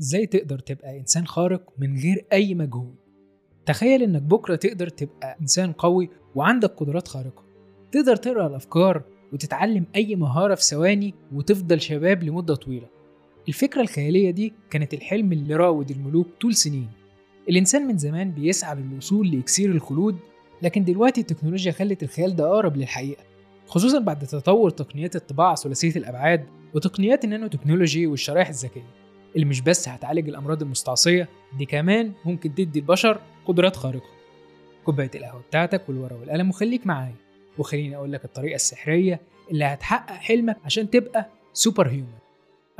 إزاي تقدر تبقى إنسان خارق من غير أي مجهود؟ تخيل إنك بكرة تقدر تبقى إنسان قوي وعندك قدرات خارقة. تقدر تقرأ الأفكار وتتعلم أي مهارة في ثواني وتفضل شباب لمدة طويلة. الفكرة الخيالية دي كانت الحلم اللي راود الملوك طول سنين. الإنسان من زمان بيسعى للوصول لإكسير الخلود لكن دلوقتي التكنولوجيا خلت الخيال ده أقرب للحقيقة خصوصا بعد تطور تقنيات الطباعة ثلاثية الأبعاد وتقنيات النانو تكنولوجي والشرائح الذكية. اللي مش بس هتعالج الأمراض المستعصية دي كمان ممكن تدي البشر قدرات خارقة. كوباية القهوة بتاعتك والورقة والقلم وخليك معايا. وخليني أقول لك الطريقة السحرية اللي هتحقق حلمك عشان تبقى superhuman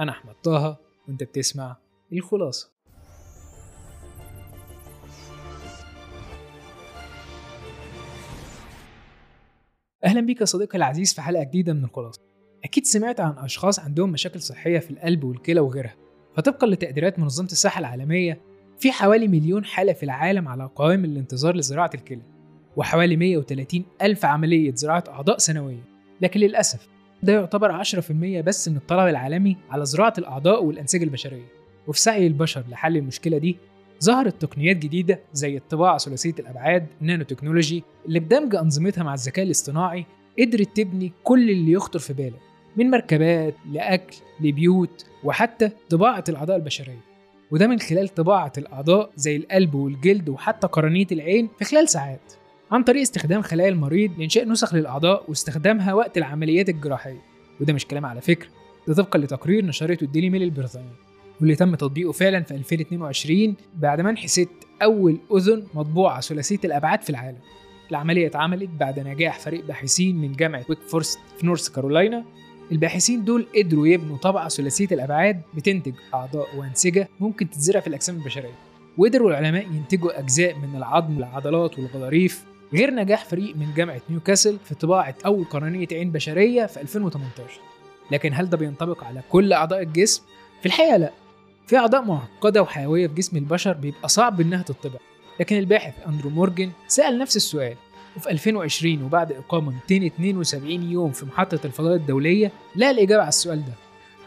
أنا أحمد طه وأنت بتسمع الخلاصة. أهلا بيك يا صديقي العزيز في حلقة جديدة من الخلاصة. أكيد سمعت عن أشخاص عندهم مشاكل صحية في القلب والكلى وغيرها. فطبقا لتقديرات منظمة الصحة العالمية في حوالي مليون حالة في العالم على قوائم الانتظار لزراعة الكلى وحوالي 130 ألف عملية زراعة أعضاء سنويا لكن للأسف ده يعتبر 10% بس من الطلب العالمي على زراعة الأعضاء والأنسجة البشرية. وفي سعي البشر لحل المشكلة دي ظهرت تقنيات جديدة زي الطباعة ثلاثية الأبعاد نانو تكنولوجي اللي بدمج أنظمتها مع الذكاء الاصطناعي قدرت تبني كل اللي يخطر في بالك من مركبات لأكل لبيوت وحتى طباعة الأعضاء البشرية. وده من خلال طباعة الأعضاء زي القلب والجلد وحتى قرنية العين في خلال ساعات. عن طريق استخدام خلايا المريض لإنشاء نسخ للأعضاء واستخدامها وقت العمليات الجراحية. وده مش كلام على فكرة ده طبقا لتقرير نشرته الديلي ميل البريطاني واللي تم تطبيقه فعلا في 2022 بعد منح ست أول أذن مطبوعة ثلاثية الأبعاد في العالم. العملية اتعملت بعد نجاح فريق باحثين من جامعة ويك فورست في نورث كارولاينا الباحثين دول قدروا يبنوا طبقة ثلاثية الأبعاد بتنتج أعضاء وأنسجة ممكن تتزرع في الأجسام البشرية. وقدروا العلماء ينتجوا أجزاء من العظم والعضلات والغضاريف غير نجاح فريق من جامعة نيوكاسل في طباعة أول قرنية عين بشرية في 2018 لكن هل ده بينطبق على كل أعضاء الجسم؟ في الحقيقة لأ. في أعضاء معقدة وحيوية في جسم البشر بيبقى صعب إنها تطبع. لكن الباحث أندرو مورجن سأل نفس السؤال. وفي 2020 وبعد إقامة 272 يوم في محطة الفضاء الدولية لقى الإجابة على السؤال ده.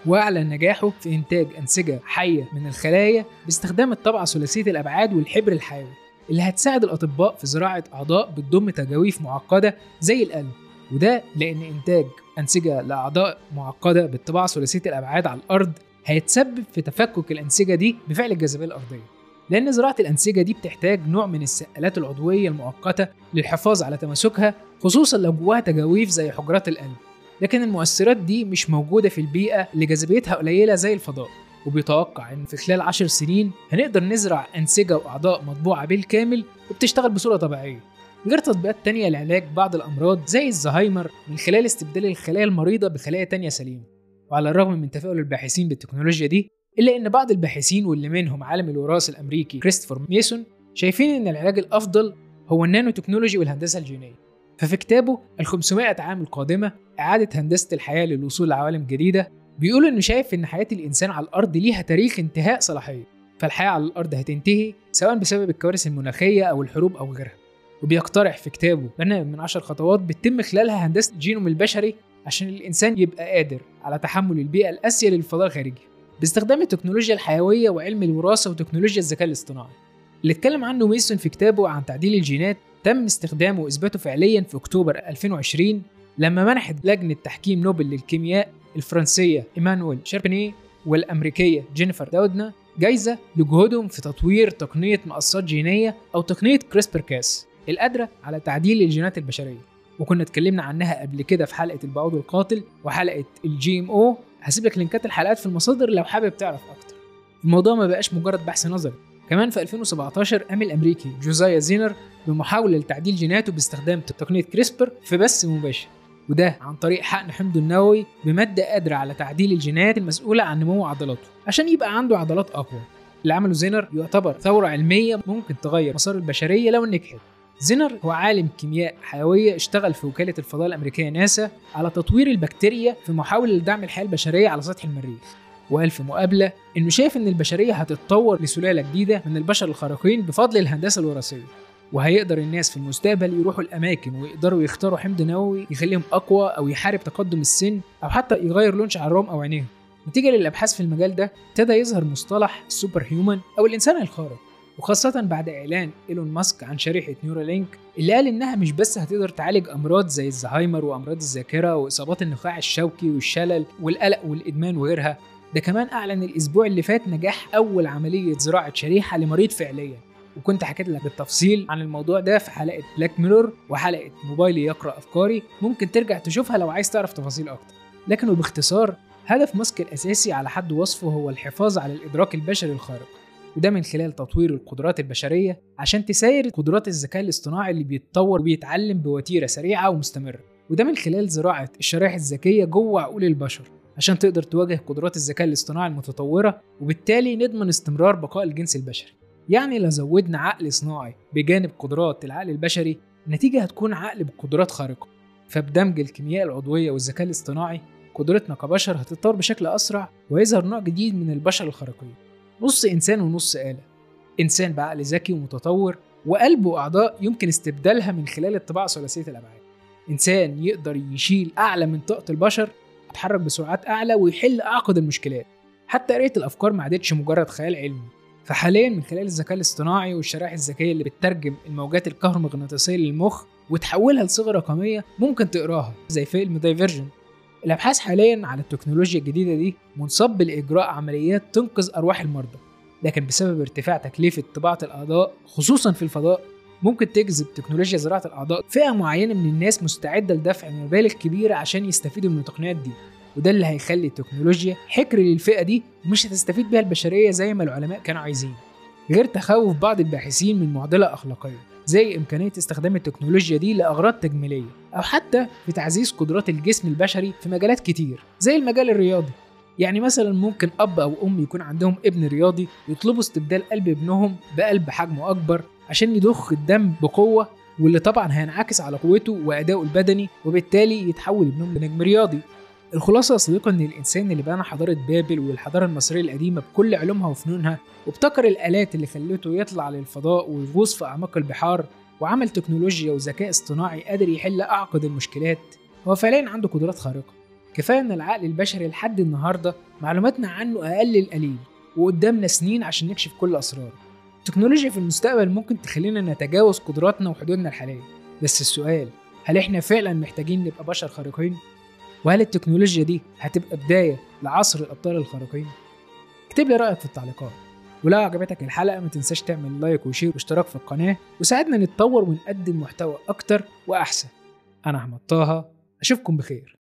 وأعلن نجاحه في إنتاج أنسجة حية من الخلايا باستخدام الطبعة ثلاثية الأبعاد والحبر الحيوي اللي هتساعد الأطباء في زراعة أعضاء بتضم تجاويف معقدة زي القلب. وده لأن إنتاج أنسجة لأعضاء معقدة بالطباعة ثلاثية الأبعاد على الأرض هيتسبب في تفكك الأنسجة دي بفعل الجاذبية الأرضية. لأن زراعة الأنسجة دي بتحتاج نوع من السقالات العضوية المؤقتة للحفاظ على تماسكها خصوصا لو جواها تجاويف زي حجرات القلب لكن المؤثرات دي مش موجودة في البيئة اللي جاذبيتها قليلة زي الفضاء. وبيتوقع إن في خلال عشر سنين هنقدر نزرع أنسجة وأعضاء مطبوعة بالكامل وبتشتغل بصورة طبيعية. غير تطبيقات تانية لعلاج بعض الأمراض زي الزهايمر من خلال استبدال الخلايا المريضة بخلايا تانية سليمة. وعلى الرغم من تفاؤل الباحثين بالتكنولوجيا دي إلا إن بعض الباحثين واللي منهم عالم الوراثة الأمريكي كريستوفر ميسون شايفين إن العلاج الأفضل هو النانو تكنولوجي والهندسة الجينية. ففي كتابه ال 500 عام القادمة إعادة هندسة الحياة للوصول لعوالم جديدة بيقول إنه شايف إن حياة الإنسان على الأرض ليها تاريخ انتهاء صلاحية. فالحياة على الأرض هتنتهي سواء بسبب الكوارث المناخية أو الحروب أو غيرها. وبيقترح في كتابه برنامج من 10 خطوات بتتم خلالها هندسة الجينوم البشري عشان الإنسان يبقى قادر على تحمل البيئة القاسية للفضاء الخارجي. باستخدام التكنولوجيا الحيوية وعلم الوراثة وتكنولوجيا الذكاء الاصطناعي. اللي اتكلم عنه ميسون في كتابه عن تعديل الجينات تم استخدامه وإثباته فعليا في أكتوبر 2020 لما منحت لجنة تحكيم نوبل للكيمياء الفرنسية إيمانويل شاربينيه والأمريكية جينيفر داودنا جايزة لجهودهم في تطوير تقنية مقصات جينية أو تقنية CRISPR Cas القادرة على تعديل الجينات البشرية. وكنا اتكلمنا عنها قبل كده في حلقة البعوض القاتل وحلقة ال GMO هسيب لك link ات الحلقات في المصادر لو حابب تعرف أكتر. الموضوع ما بقاش مجرد بحث نظري. كمان في 2017 قام الامريكي جوزايا زينر بمحاولة لتعديل جيناته باستخدام تقنية كريسبر في بث مباشر. وده عن طريق حقن حمضه النووي بمادة قادرة على تعديل الجينات المسؤولة عن نمو عضلاته. عشان يبقى عنده عضلات أقوى اللي عمله زينر يعتبر ثورة علمية ممكن تغير مسار البشرية لو نجحت. زينر هو عالم كيمياء حيوية اشتغل في وكالة الفضاء الأمريكية ناسا على تطوير البكتيريا في محاولة لدعم الحياة البشرية على سطح المريخ. وقال في مقابلة إنه شايف إن البشرية هتتطور لسلالة جديدة من البشر الخارقين بفضل الهندسة الوراثية. وهيقدر الناس في المستقبل يروحوا الأماكن ويقدروا يختاروا حمض نووي يخليهم أقوى أو يحارب تقدم السن أو حتى يغير لون شعرهم أو عينيهم. نتيجة للأبحاث في المجال ده ابتدى يظهر مصطلح ال superhuman أو الإنسان الخارق. وخاصة بعد إعلان إيلون ماسك عن شريحة نيورالينك اللي قال إنها مش بس هتقدر تعالج أمراض زي الزهايمر وأمراض الذاكرة وإصابات النخاع الشوكي والشلل والقلق والإدمان وغيرها ده كمان أعلن الأسبوع اللي فات نجاح أول عملية زراعة شريحة لمريض فعليا. وكنت حكيت لك بالتفصيل عن الموضوع ده في حلقة Black Mirror وحلقة موبايلي يقرأ أفكاري ممكن ترجع تشوفها لو عايز تعرف تفاصيل أكتر. لكن وباختصار هدف ماسك الأساسي على حد وصفه هو الحفاظ على الإدراك البشري الخارق. وده من خلال تطوير القدرات البشرية عشان تساير قدرات الذكاء الاصطناعي اللي بيتطور وبيتعلم بوتيرة سريعة ومستمرة. وده من خلال زراعة الشرائح الذكية جوه عقول البشر عشان تقدر تواجه قدرات الذكاء الاصطناعي المتطورة وبالتالي نضمن استمرار بقاء الجنس البشري. يعني لو زودنا عقل صناعي بجانب قدرات العقل البشري النتيجة هتكون عقل بقدرات خارقة. فبدمج الكيمياء العضوية والذكاء الاصطناعي قدرتنا كبشر هتتطور بشكل أسرع ويظهر نوع جديد من البشر الخارقين. نص إنسان ونص آلة. إنسان بعقل ذكي ومتطور وقلب وأعضاء يمكن استبدالها من خلال الطباعة ثلاثية الأبعاد. إنسان يقدر يشيل أعلى من طاقة البشر يتحرك بسرعات أعلى ويحل أعقد المشكلات. حتى قراية الأفكار ما عادتش مجرد خيال علمي. فحاليا من خلال الذكاء الاصطناعي والشرائح الذكية اللي بتترجم الموجات الكهرومغناطيسية للمخ وتحولها لصيغة رقمية ممكن تقراها زي فيلم دايفرجن الأبحاث حاليا على التكنولوجيا الجديدة دي منصب لإجراء عمليات تنقذ أرواح المرضى. لكن بسبب ارتفاع تكلفة طباعة الأعضاء خصوصا في الفضاء ممكن تجذب تكنولوجيا زراعة الأعضاء فئة معينة من الناس مستعدة لدفع مبالغ كبيرة عشان يستفيدوا من التقنيات دي. وده اللي هيخلي التكنولوجيا حكر للفئة دي ومش هتستفيد بيها البشرية زي ما العلماء كانوا عايزين. غير تخوف بعض الباحثين من معضلة أخلاقية. زي إمكانية استخدام التكنولوجيا دي لأغراض تجميلية أو حتى في تعزيز قدرات الجسم البشري في مجالات كتير زي المجال الرياضي. يعني مثلا ممكن أب أو أم يكون عندهم ابن رياضي يطلبوا استبدال قلب ابنهم بقلب حجمه أكبر عشان يضخ الدم بقوة واللي طبعا هينعكس على قوته وأدائه البدني وبالتالي يتحول ابنهم لنجم رياضي. الخلاصة يا صديقي إن الإنسان اللي بنى حضارة بابل والحضارة المصرية القديمة بكل علومها وفنونها وابتكر الآلات اللي خلته يطلع للفضاء ويغوص في أعماق البحار وعمل تكنولوجيا وذكاء اصطناعي قادر يحل أعقد المشكلات هو فعليا عنده قدرات خارقة. كفاية إن العقل البشري لحد النهاردة معلوماتنا عنه أقل القليل وقدامنا سنين عشان نكشف كل أسراره. التكنولوجيا في المستقبل ممكن تخلينا نتجاوز قدراتنا وحدودنا الحالية. بس السؤال هل إحنا فعلا محتاجين نبقى بشر خارقين؟ وهل التكنولوجيا دي هتبقى بداية لعصر الأبطال الخارقين؟ اكتب لي رأيك في التعليقات ولو عجبتك الحلقة ما تنساش تعمل like و share واشتراك في القناة وساعدنا نتطور ونقدم محتوى أكتر وأحسن أنا أحمد طه أشوفكم بخير